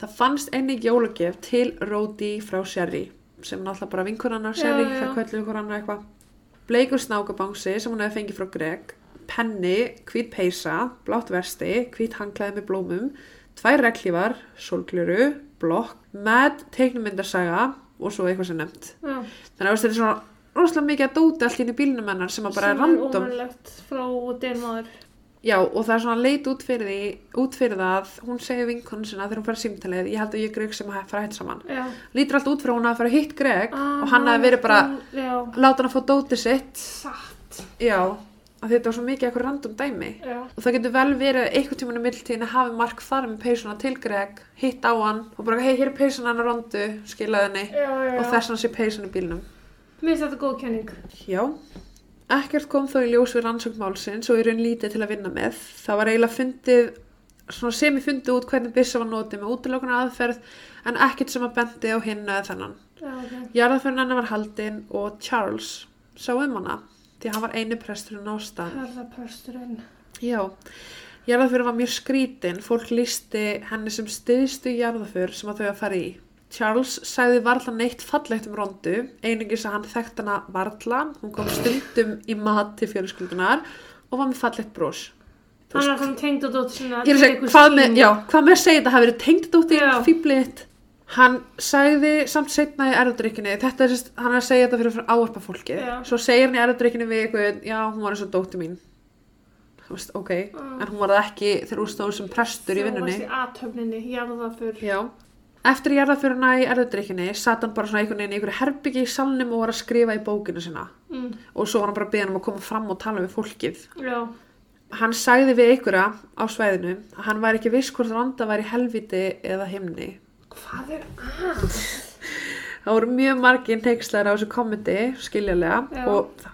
S1: Það fannst einnig jólagjöf til Róti frá Sherry sem náttúrulega bara vinkur hennar Sherry, það kvöldu ykkur hennar eitthvað. Bleikur snákabangsi sem hún hefði fengið frá Greg, penni, hvít peysa, blátt versti, hvít hangklæði með blómum, tvær reglífar, sólgluru, blokk, með teiknumyndarsaga og svo eitthvað sem nefnt.
S2: Já.
S1: Þannig að þetta er svona rosalega mikið að dóta allt inn í bílnum hennar sem að bara er random.
S2: frá dyrmaður.
S1: Já, og það er svona leit út fyrir því, út fyrir það að hún segir vinkonu sinna þegar hún fara símtalið, ég held að ég og Greg sem að fara hætt saman.
S2: Já.
S1: Lítur allt út fyrir að hún að fara að hitt Greg
S2: Ah,
S1: og hann hafi verið bara,
S2: Já.
S1: láta hann að fá dótið sitt.
S2: Satt.
S1: Já, að þetta var svo mikið eitthvað random dæmi.
S2: Já.
S1: Og það getur vel verið að einhvern tímann í mildtíðinu hafi Mark farið með peysuna til Greg, hitt á hann og bara, hei, hér er peysuna hann að rondu, skilaði henni
S2: Já, já, já.
S1: og þess hann sé peysun í bílnum.
S2: Mér finnst þetta góð kenning.
S1: Já, ekkert kom þó í ljós við rannsóknmálsins og í raun lítið til að vinna með. Það var eiginlega fundið, svona sem ég fundið út hvernig byssa var notið með útilokunar aðferð en ekkert sem að bendi á hinn eða þennan.
S2: Já, ok.
S1: Jarðaförn hennar var haldinn og Charles sá um hana því hann var eini presturinn á stað.
S2: Herðapösturinn.
S1: Já, jarðaförn var mjög skrítin, fólk lísti henni sem stiðstu jarðaförn sem að þau að fara í. Charles sagði varla neitt fallegt um rondu, einungis að hann þekkt hana varla, hún kom stundum í mat til fjölskyldunar og var með fallegt brós. Þú
S2: Hann
S1: veist-
S2: var svona tengd og dótt svona.
S1: Ég er að segja, hvað með, já, hvað með að segja þetta hafi verið tengdóttir
S2: Já.
S1: fýblið Hann sagði samt setna í erðudrykkinni, þetta er sérst, hann er að segja þetta fyrir, fyrir áarpa fólki.
S2: Já.
S1: Svo segir hann í erðudrykkinni við eitthvað, já, hún var eins og dóttir mín. Þú veist, ok, en hún var það ekki þegar hún stóð sem prestur í vinnunni.
S2: Þú varst í aðtöfninni, jarðafur.
S1: Já. Eftir jarðaföruna í erðudrykkinni satt hann bara svona einhvern veginn í einhverju herbyggi í salnum og var að skrifa í bókinu sinna.
S2: Mm.
S1: Og svo var hann bara að beða hann um að koma fram og tala við fólkið.
S2: Já.
S1: Hann sagði við einhverja á svæðinu að hann væri ekki viss hvort randa væri helviti eða himni.
S2: Hvað er að?
S1: Það voru mjög margir neykslaðir á þessu kommenti, skiljalega,
S2: Já.
S1: og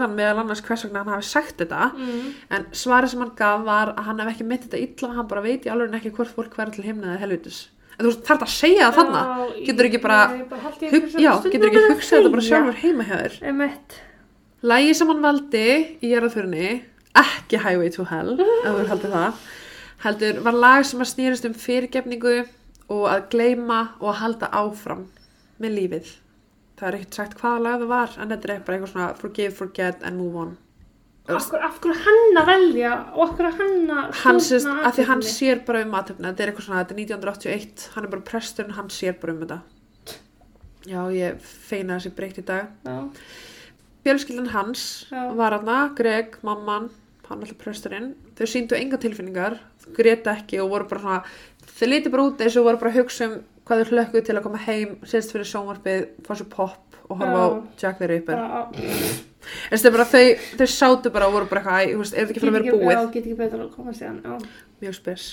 S1: hann meðal annars hvers vegna hann hafi sagt þetta,
S2: Mm.
S1: en svarið sem hann gaf var að hann hef ekki mitt þetta illa, hann bara veit í alveg ekki hvort fólk verður til himna eða helvitis. En þú þarf það að segja það?
S2: Já,
S1: Getur ekki bara,
S2: Nei, bara
S1: hug, já, getur ekki hugsað þetta bara sjálfur heima.
S2: Emmett.
S1: Lægi sem hann valdi í jarðaförunni, ekki Highway to Hell, heldur var lag sem að snýrist um fyrirgefningu og að gleyma og að halda áfram með lífið. Það er ekkert sagt hvaða lag það var, en þetta er bara eitthvað svona forgive, forget and move on.
S2: Hverju af hverju hann að velja og af hverju hann að stjórna
S1: að því hann sér bara um aðtöfna, þetta er eitthvað svona, þetta er 1981, hann er bara presturinn, hann sér bara um þetta. Já, ég feina þessi breytt í dag.
S2: Já.
S1: Fjölskyldan hans
S2: Já.
S1: var hana, Greg, mamman, hann alltaf presturinn. Þau síndu enga tilfinningar, greta ekki og voru bara svona, þau liti bara út eins og voru bara að hugsa um hvað þau hlökkuð til að koma heim, sérst fyrir sjónvarpið, fá sér pop og horfa á
S2: Já.
S1: Jack the Ripper.
S2: Bara,
S1: En þetta er bara þau, þau sátu bara og voru bara eitthvað, þú veist, er þetta ekki fyrir að vera búið?
S2: Já, get ekki betur að koma. Já.
S1: Mjög spes.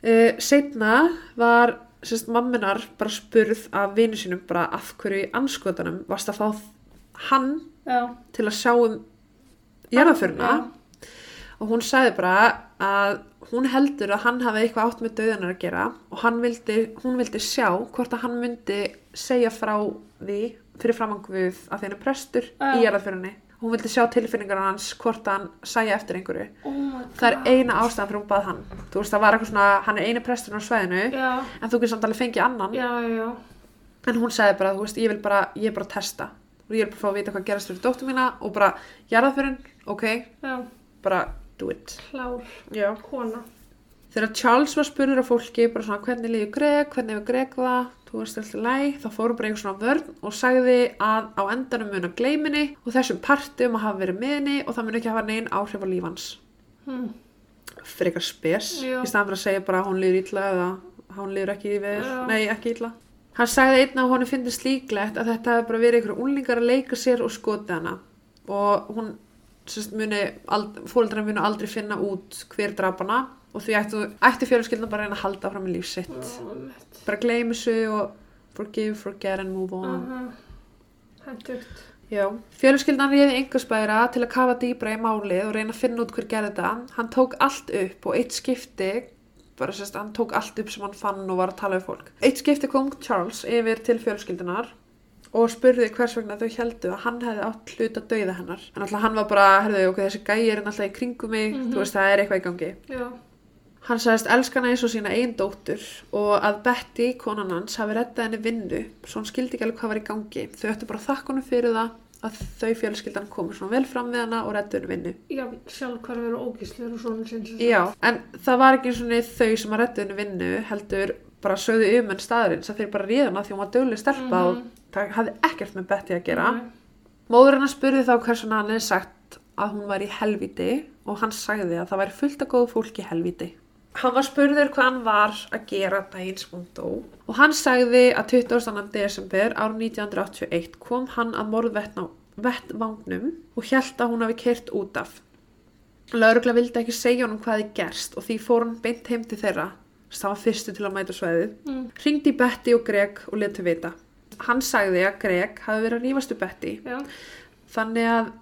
S1: Uh, Setna var sérst mamminar bara spurð af vinu sínum bara af hverju anskotanum varst að fá hann
S2: Já.
S1: til að sjá um jarðaföruna
S2: Já.
S1: og hún sagði bara að hún heldur að hann hafi eitthvað átt með döðunar að gera og vildi, hún vildi sjá hvort að hann myndi segja frá því fyrir framangvið að þeirra prestur
S2: Já.
S1: í jarðaförunni. Hún vildi sjá tilfinningar hans hvort hann sæja eftir einhverju.
S2: Oh.
S1: Það er eina ástæðan fyrir hún bað hann. Þú veist, það var eitthvað svona, hann er eini presturinn á sveðinu,
S2: Já.
S1: en þú getur samt alveg fengið annan.
S2: Já, já.
S1: En hún sagði bara, þú veist, ég vil bara, ég er bara að testa. Og ég vil bara fá að vita hvað gerast fyrir dóttur mína og bara, jarðaförun, ok,
S2: Já.
S1: bara do it.
S2: Klár.
S1: Já.
S2: Kona.
S1: Þegar Charles var spurður af fólki, bara svona, hvernig líður Greg, hvernig hefur Greg það, þú veist alltaf læg, þá fórum bara einhver svona vörn og sagði að á endanum mun að gleyminni og þessum partum að hafa verið með henni og það mun ekki hafa neinn áhrif á lífans.
S2: Hmm.
S1: Frekar spes,
S2: Já.
S1: í staðan fyrir að segja bara að hún líður illa eða hún líður ekki vel,
S2: Já.
S1: nei ekki illa. Hann sagði einn að hún finnst líklegt að þetta hefði bara verið einhverju unlingar að leika sér og skota hana og hún sérst, muni, aldrei finna út hver draf hana og því ættu, ætti fjölskyldan bara að reyna að halda fram í líf sitt.
S2: Já, Emmett.
S1: Bara gleymi þessu og forgive, forget and move on.
S2: Aha. Hentugt.
S1: Já. Fjölskyldan réði einhversbæra til að kafa dýbra í málið og reyna að finna út hver gerði þetta. Hann tók allt upp og eitt skipti bara sérst, hann tók allt upp sem hann fann og var að tala við fólk. Eitt skipti kom Charles yfir til fjölskyldunar og spurði hvers vegna þau heldu að hann hefði átt hlut að dauða hennar. En alltaf hann var bara, herðu, ok, þessi gæi er alltaf í kringum mig,
S2: Mhm.
S1: þú veist, það er eitthvað í gangi.
S2: Já.
S1: Hann sagðist elskana eins og sína einn dóttur og að Betty, konan hans, hafi reddað henni vinnu, svo hann skildi ekki alveg hvað var í gangi. Þau ættu bara þakkunum fyrir það að þau fjölskyldan komu svona vel fram við hana og reddu henni vinnu.
S2: Já, sjálf hvar verið ógíslegur og svona sinns.
S1: Já, en það var ekki svona þau sem að reddu henni vinnu, heldur bara sögðu um en staðurinn, sem þeir bara réðuna því hún var döguleg stelpa og það hafði ekkert með Betty að gera.
S2: Nei.
S1: Móður hennar spurði þá hversuna hann hefði sagt að hún var í helvíti og hann sagði að það væri fullt af góðu fólk í helvíti. Hann var spurður hvað hann var að gera daginn sem hún dó og hann sagði að 22. desember árið 1981 kom hann að morðvettvangnum og hjælt að hún hafi kert út af. Laurugla vildi ekki segja honum hvað þið gerst og því fór hann beint heim til þeirra, það var fyrstu til að mæta sveðið.
S2: Mm.
S1: Ringdi Betty og Greg og letu vita. Hann sagði að Greg hafi verið að við Betty
S2: Já.
S1: þannig að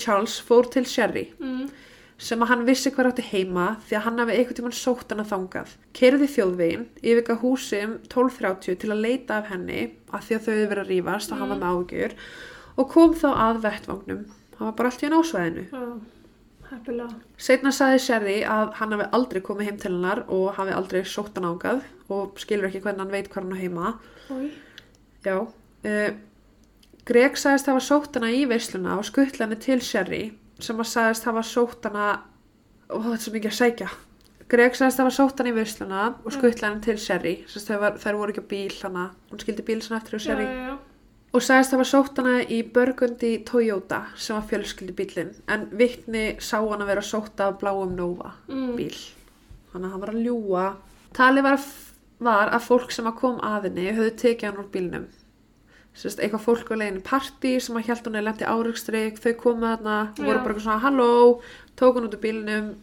S1: Charles fór til Sherry
S2: Mm.
S1: Sem að hann vissi hver átti heima því að hann hafi einhvern tímann sótt hana þangað. Kerði þjóðvegin, yfirga húsi um 12.30 til að leita af henni að því að þau hefur verið að rífast og hann var með ágjur og kom þá að vettvangnum. Hann var bara allt í hann ásvæðinu.
S2: Heppilega.
S1: Setna sagði Sherry að hann hafi aldrei komið heim til hennar og hafi aldrei sótt hann ángað og skilur ekki hvernig hann veit hvað hann á heima.
S2: Ói.
S1: Já. Uh, Greg sagðist hafa sótt hana í veisluna og skuttla henni til Sherry sem að sagðist hafa sótt hana og þetta er svo mikið að sækja. Greg sagðist hafa sótt hana í veisluna og skuttla henni til Sherry. Þær, voru ekki á bíl hana, hún skildi bíl sem eftir á
S2: Já,
S1: Sherry.
S2: já, já.
S1: og sagðist hafa sótt hana í Burgundy Toyota sem var fjölskyldi bílinn en vittni sá hana vera sótt af bláum Nova
S2: Mm.
S1: bíl. Þannig að hann var að ljúa talið var, var að fólk sem að kom að henni höfðu tekið hann úr bílnum Sest, eitthvað fólk var leiðin í partí sem að hjælt hún er lendi árygstrik þau komu þarna, voru bara svona halló, tók hún út úr bílnum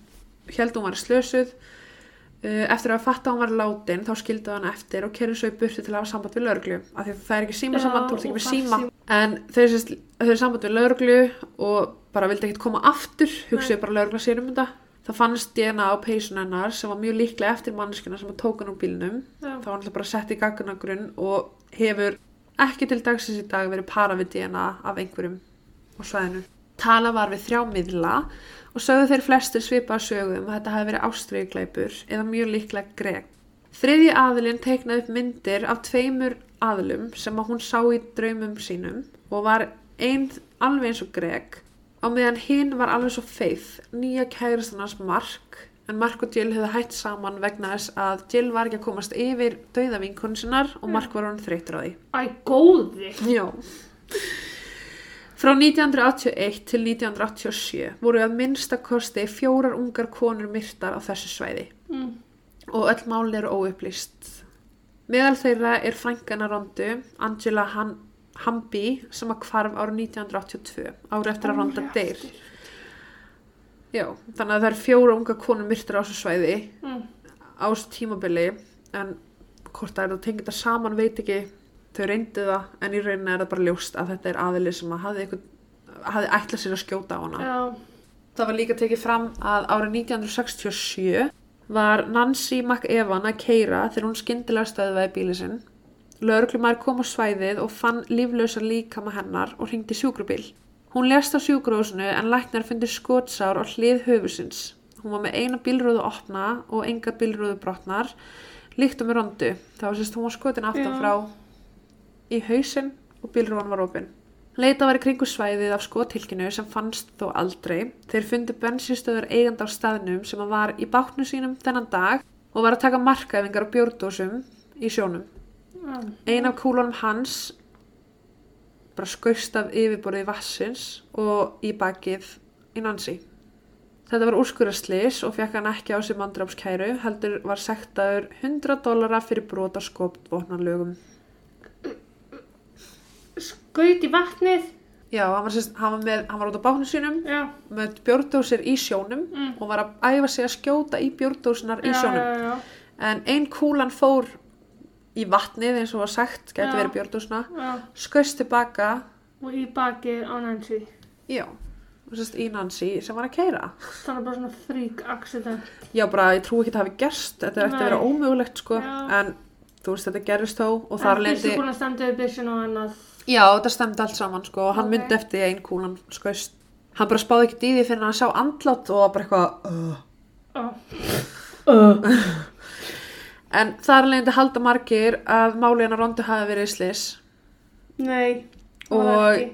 S1: hjælt hún var slösuð. Uh, eftir að fatta að hún var látin þá skildu hann eftir og kerði svo í burtu til að hafa samband við lauruglu af því að það er ekki síma samband, þú ert ekki með síma. en þau þau er samband við lauruglu og bara vildi ekkert koma aftur hugsaðu bara laurugla sér um þetta. Það fannst DNA á peysun hennar sem var mjög líklega eftir manneskina sem að tók hann úr bílnum.
S2: Já.
S1: það var alltaf bara sett í gagnagrunn og hefur ekki til dagsins í dag verið para við DNA af einhverjum á svæðinu tala var við þrjá miðla og sögðu þeir flestir svipa sögum að þetta hafi verið ástriðglæpur eða mjög líklega greg. Þriðji aðilinn teiknaði upp myndir af tveimur aðilum sem að hún sá í draumum sínum og var einn alveg eins og greg á meðan hinn var alveg svo feið nýja kærastannars Mark en Mark og Jill hefði hætt saman vegna þess að Jill var ekki að komast yfir dauða vinkunni sinnar og Mark var hann þreytur á því.
S2: Æ, góði.
S1: Já. Frá 1981 til 1987 voru að minnsta kosti fjórar ungar konur myrtar á þessu svæði
S2: Mm.
S1: og öll mál eru óupplýst. Meðal þeirra er frængana Rondu, Angela Han Hamby, sem að hvarf árið 1982, árið eftir að Ronda deyr. Já, þannig að það er fjóra unga konur myrtar á þessu svæði
S2: Mm.
S1: á þessu tímabili, en hvort það er að tengja þetta saman veit ekki, þau reyndu það, en í rauninni er það bara ljóst að þetta er aðili sem að einhvern, hafði ætlað sér að skjóta á hana.
S2: Já.
S1: Það var líka tekið fram að árið 1967 var Nancy McEvan að keira þegar hún skyndilega stöðvaði bíli sinn. Lörglumar kom á svæðið og fann líflösa líkama hennar og hringdi sjúkrubíl. Hún lést á sjúkrúsinu en læknar fundi skotsár á hlið höfusins. Hún var með eina bílrúðu opna og enga bílrúðu brotnar, líkt um rondu. Það var sérst hún var skotin aftan frá í hausinn og bílrúðan var opin. Leita var í kringu svæðið af skotilkinu sem fannst þó aldrei. Þeir fundu bensinstöður eigandi á staðnum sem að var í bátnu sínum þennan dag og var að taka markaðingar á bjórdósum í sjónum. Ein af kúlunum hans bara skaust af yfirborðið vassins og í bakið í Nancy. Þetta var úrskuraslis og fekk hann ekki á sig mandrápskæru, heldur var sektaður 100 dólara fyrir brot á skopvopnarlögum.
S2: Skaut í vatnið.
S1: Já, hann var, sérst, hann var, með, hann var út á bátnu sínum
S2: Já.
S1: með bjórdósir í sjónum
S2: Mm.
S1: og var að æfa sig að skjóta í bjórdósinar í sjónum.
S2: Já, já,
S1: En ein kúlan fór í vatnið eins og var sagt,
S2: Já.
S1: verið bjórdósina,
S2: já.
S1: skaust tilbaka,
S2: Og í bakið á Nancy.
S1: já, sérst, í Nancy sem var að keira
S2: Þannig bara svona freak accident.
S1: já bara ég trú ekki að það hafi gerst þetta ætti að vera ómögulegt sko
S2: Já.
S1: en þú veist þetta gerist þó og þar
S2: En
S1: lendi
S2: að og annað.
S1: já þetta stemdi allt saman sko og hann
S2: Ok.
S1: myndi eftir því að ein kúlan skoist hann bara spáði ekki í því fyrir hann sá andlátt og bara eitthvað uh.
S2: Ó. (laughs)
S1: en þar lendi halda margir að máli hennar rondu hafi verið slis
S2: Nei. það var
S1: og
S2: ekki.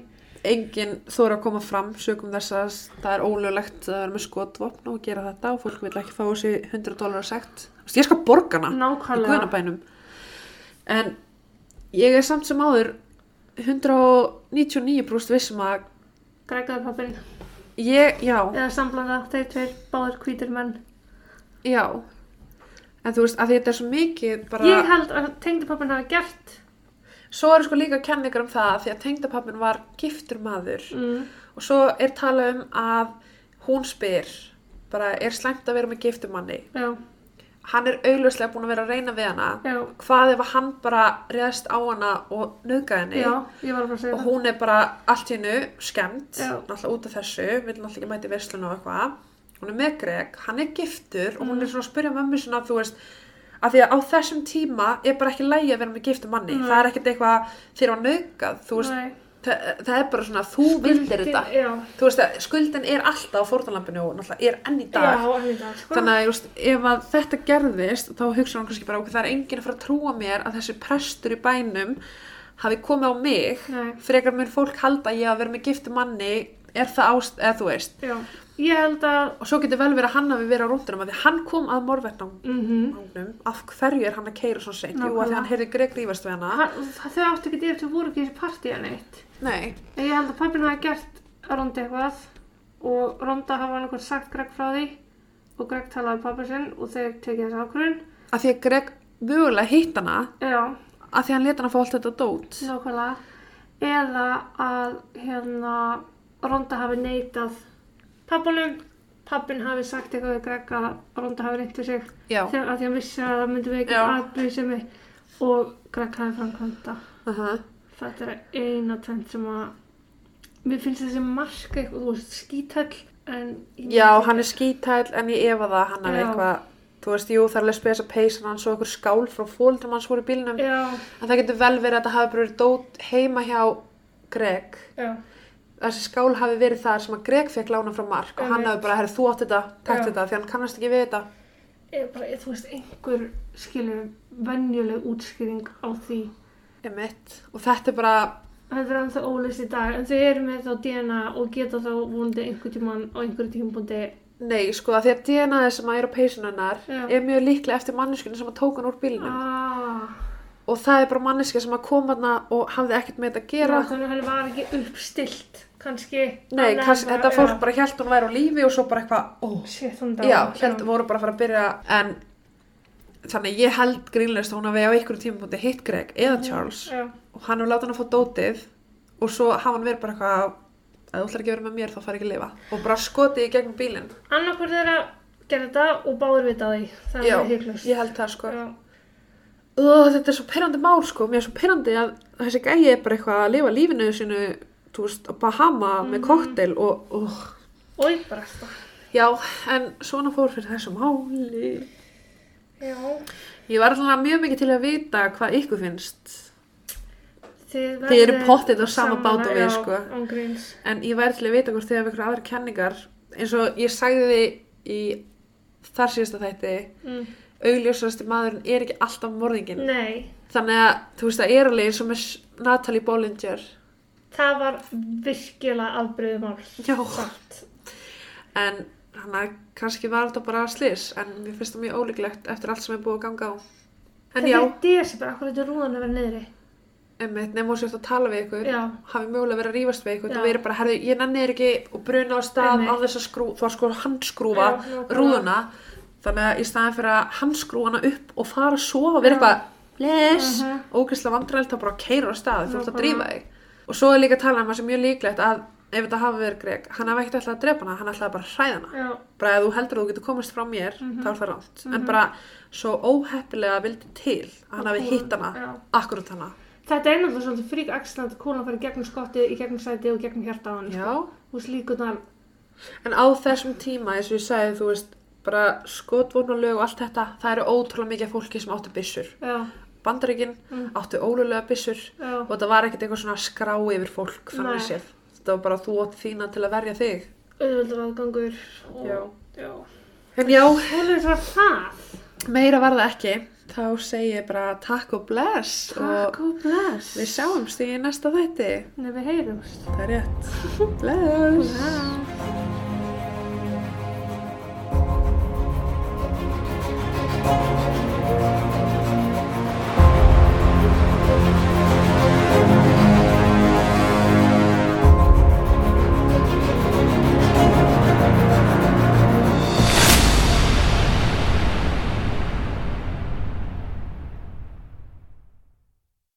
S1: enginn þóra að koma fram sögum þess að það er ólöglegt að vera með skotvopn og gera þetta og fólk vil ekki fá þessi 100 dólar Þú veist, ég skal borga hana í guðnabænum en ég er samt sem áður 199% vissum að
S2: Greggaði pappin.
S1: ég, já,
S2: Eða samblanda, þeir tveir, báðir hvítir menn.
S1: já en þú veist að þetta er svo mikið bara,
S2: Ég held að tengdi pappin hafi gert.
S1: svo eru sko líka kenningar um það því að tengdapappin var giftur maður.
S2: Mm.
S1: og svo er talað um að hún spyr bara er slæmt að vera með giftum manni?
S2: Já,
S1: hann er augljóslega búin að vera að reyna við hana.
S2: Já,
S1: hvað ef hann bara reðst á hana og nöðga henni?
S2: Já,
S1: og hún er bara allt í hennu skemmt, náttúrulega út af þessu vil náttúrulega ekki mæti verslun og eitthvað hún er með Greg, hann er giftur og
S2: Mm.
S1: hún er svona að spyrja mömmu svona þú veist að því að á þessum tíma er bara ekki lægi að vera með giftum manni,
S2: Nei.
S1: það er ekkert eitthvað þegar hann nöðgað, þú veist það, það er bara svona, þú vildir þetta þú veist að skuldin er alltaf á fórtanlampinu og náttúrulega er enn í dag
S2: já, en í dag, sko.
S1: þannig að just, ef að þetta gerðist þá hugsa hann kannski bara ok, það er enginn að fara að trúa mér að þessi prestur í bænum hafi komið á mig
S2: Nei.
S1: frekar mun fólk halda ég að vera með giftu manni er það ást, eða þú veist.
S2: Já, ég held að,
S1: og svo getur vel verið að hann hafi verið á rúndunum að því hann kom að morverðnangnum
S2: mhm,
S1: af hverju er hann að keira svo seint? Jú, að því hann heyrði Greg rífast við hana.
S2: Þau áttu ekki yfir til voru ekki í þessi partí en eitt.
S1: nei,
S2: En ég held að pappin hafi gert Ronda eitthvað og Ronda hafa hann eitthvað sagt Greg frá því og Greg talaði pappa sinn og þeir tekið þessi ákvörðun.
S1: að því að Greg mögulega hitt hana
S2: Já,
S1: að því að hann leta hann að fá allt þetta dót.
S2: Nákvæmlega. Eða að hérna Ronda hafi neitað pappanum, pappin hafi sagt eitthvað við Greg að Ronda hafi reynt við sig.
S1: Já,
S2: þegar að því að vissi að það myndi við ekki
S1: Já.
S2: aðbyrði sem mig og Greg hafi framkvæmda.
S1: uh
S2: Þetta er eina tvend sem að mér finnst þessi marka eitthvað, þú veist, skítall en
S1: já, hann er skítæl en ég efa það hann
S2: Já.
S1: eitthvað þú veist, jú, það er alveg spes að peysa hann svo okkur skál frá fóldrum hans voru bílnum.
S2: Já,
S1: en það getur vel verið að þetta hafi verið dót heima hjá Greg
S2: já,
S1: þessi skál hafi verið þar sem að Greg fekk lána frá Mark og hann hafi bara, herri, þú átt þetta, takt
S2: Já.
S1: þetta því hann kannast ekki við þetta.
S2: Ég bara, þú veist, einhver skilur venjuleg útskýring á því.
S1: Einmitt. og þetta er bara
S2: þetta er ennþá ólist í dag en þau eru með þá DNA og geta þá vonandi einhver tíman á einhverju tímabundi
S1: Nei, sko, því að DNA sem að er á peysun hennar
S2: Já.
S1: er mjög líklega eftir manneskinu sem að tók hann úr bílnum.
S2: Ah,
S1: og það er bara manneski sem að koma hann og hafði ekkert með þetta að gera.
S2: Já, þannig að hann var ekki uppstilt kannski
S1: Nei, kannski,
S2: er
S1: þetta fólk
S2: já.
S1: bara held hún væri á lífi og svo bara eitthvað, ó,
S2: Shit, hún
S1: já, held voru bara að fara að byrja en þannig ég held grínlega hún að við á einhverjum tímapunkti hitt Greg eða Charles
S2: já,
S1: og hann hefur látið hann að fá dótið og svo hafa hann verið bara eitthvað að þú ætlar ekki að vera með mér þá fari ekki að lifa. Og bara skotið í gegnum bílinn.
S2: Annarkur þeirra gerði þetta og báður því. Það
S1: Já,
S2: er heiklust
S1: ég held það sko.
S2: Já,
S1: Ó, þetta er svo perrandi mál sko. Mér er svo perrandi að þessi gæi er bara eitthvað að lifa lífinu sinu þú veist, á Bahama með koktel og, og
S2: og bara þetta
S1: já, en svona fór fyrir þessu máli.
S2: Já,
S1: Ég var alltaf mjög mikið til að vita hvað ykkur finnst.
S2: Þið,
S1: Þið eru pottþétt á sama
S2: sammála,
S1: bát og við,
S2: já,
S1: sko. en ég væri til að vita hvort þið hafa ykkur aðra kenningar. Eins og ég sagði þið í þar síðasta þætti
S2: mm.
S1: augljósasti maðurinn er ekki alltaf morðingin
S2: nei,
S1: þannig að þú veist það er alveg eins og með Natalie Bollinger
S2: það var virkilega afbröðu mál
S1: Já.
S2: Satt.
S1: en hann að kannski var þetta bara slis en mér finnst það mjög ólíklegt eftir allt sem er búið að ganga á en
S2: þetta
S1: já,
S2: er desember, akkur þetta rúðan að vera niðri
S1: einmitt, nefnum sérst að tala við ykkur hafi mögulega verið að rífast við ykkur og verið bara, herðu, ég nenni þér ekki og bruna á stað
S2: Einmitt.
S1: á þess að skrú, þú var sko handskrúfa rúðuna þannig að í staðin fyrir að handskrúa hana upp og fara og vera
S2: Já.
S1: eitthvað les,
S2: Mhm.
S1: ógæslega vandræðilt að bara keira á stað, þú ert að drífa þig og svo er líka að tala um að sem mjög líklegt að ef þetta hafi verið Greg, hann hafi ekkert ætlað að drepa hana hann ætlaði bara að hræða hana.
S2: Já,
S1: bara ef þú heldur að þú getur komist frá mér
S2: Mhm.
S1: þá er það ránt, en bara svo óheppilega vildi til að hann hafi hitt hana,
S2: já.
S1: akkurat hana
S2: þetta er náttúrulega svolítið frík accident að kúlan fari gegnum skottið, í gegnum sætið og gegnum hjarta á hann
S1: já,
S2: þú veist líkunar
S1: En á þessum tíma, eins og ég sagði, þú veist, bara skotvónulög og allt þetta, það eru ótrúlega mikið fólki sem áttu byssur bandaríkinn
S2: mm.
S1: áttu ólulega bissur
S2: Já.
S1: og þetta var ekkert eitthvað svona skrá yfir fólk þannig séð, þetta var bara þú átt þína til að verja þig.
S2: Auðvitað aðgangur.
S1: En já, meira var það ekki. Þá segi ég bara takk og bless
S2: takk og bless.
S1: við sjáumst í næsta þætti.
S2: Nefnir við heyrumst.
S1: Það er rétt, (laughs) bless,
S2: bless.